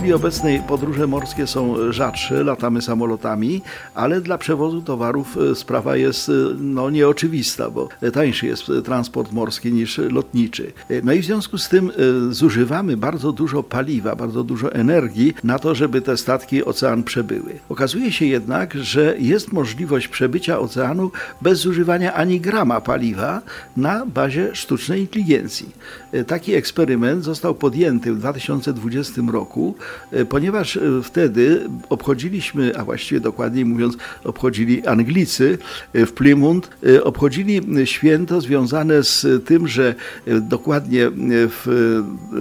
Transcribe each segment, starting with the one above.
Chwili obecnej podróże morskie są rzadsze, latamy samolotami, ale dla przewozu towarów e, sprawa jest e, no, nieoczywista, bo tańszy jest transport morski niż lotniczy. E, No i w związku z tym zużywamy bardzo dużo paliwa, bardzo dużo energii na to, żeby te statki ocean przebyły. Okazuje się jednak, że jest możliwość przebycia oceanu bez zużywania ani grama paliwa na bazie sztucznej inteligencji. Taki eksperyment został podjęty w 2020 roku, ponieważ e, wtedy obchodziliśmy, a właściwie dokładniej mówiąc, obchodzili Anglicy e, w Plymouth, e, obchodzili święto związane z tym, że e, dokładnie e, w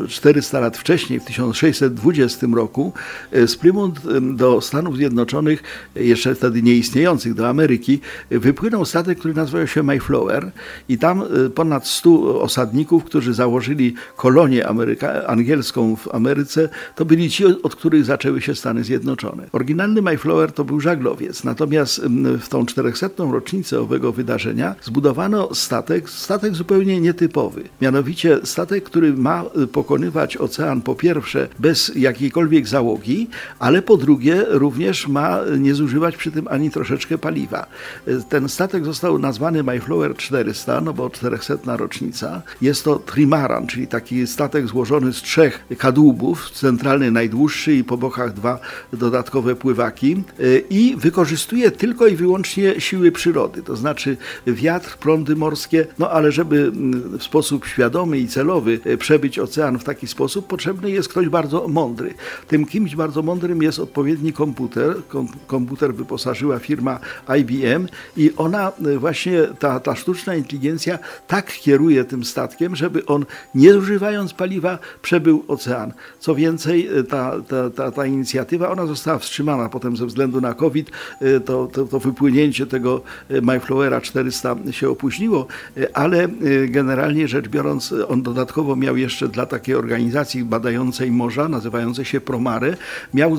e, 400 lat wcześniej, w 1620 roku, e, z Plymouth e, do Stanów Zjednoczonych, e, jeszcze wtedy nieistniejących, do Ameryki, e, wypłynął statek, który nazywał się Mayflower i tam e, ponad 100 osadników, którzy założyli kolonię Ameryka, angielską w Ameryce, to byli ci, od których zaczęły się Stany Zjednoczone. Oryginalny Mayflower to był żaglowiec, natomiast mm, w tą 400. rocznicę owego wydarzenia zbudowano statek, statek zupełnie nietypowy. Mianowicie statek, który ma y, pokonywać ocean po pierwsze bez jakiejkolwiek załogi, ale po drugie również ma nie zużywać przy tym ani troszeczkę paliwa. Y, Ten statek został nazwany Mayflower 400, no bo 400 rocznica. Jest to trimaran, czyli taki statek złożony z trzech kadłubów, centralny najdłuższy i po bokach dwa dodatkowe pływaki y, i wykorzystuje tylko i wyłącznie siły przyrody, to znaczy wiatr, prądy morskie, no ale żeby mm, w sposób świadomy i celowy y, przebyć ocean w taki sposób, potrzebny jest ktoś bardzo mądry. Tym kimś bardzo mądrym jest odpowiedni komputer. Kom- Komputer wyposażyła firma IBM i ona y, właśnie, ta, ta sztuczna inteligencja tak kieruje tym statkiem, żeby on nie zużywając paliwa przebył ocean. Co więcej, y, ta, ta, ta, ta inicjatywa, ona została wstrzymana potem ze względu na COVID, y, to, to, to wypłynięcie tego y, Mayflowera 400 się opóźniło, y, ale generalnie rzecz biorąc, on dodatkowo miał jeszcze dla takiej organizacji badającej morza, nazywającej się Promare, miał,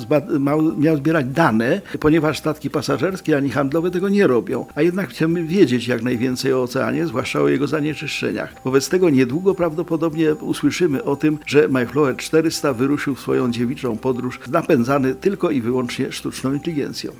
miał, zbierać dane, ponieważ statki pasażerskie ani handlowe tego nie robią. A jednak chcemy wiedzieć jak najwięcej o oceanie, zwłaszcza o jego zanieczyszczeniach. Wobec tego niedługo prawdopodobnie usłyszymy o tym, że Mayflower 400 wyruszył w swoją podróż napędzany tylko i wyłącznie sztuczną inteligencją.